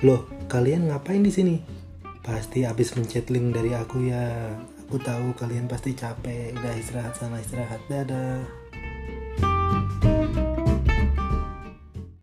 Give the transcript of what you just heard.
Loh, kalian ngapain di sini? Pasti habis mencet link dari aku ya. Aku tahu kalian pasti capek. Udah istirahat sana istirahat. Dadah.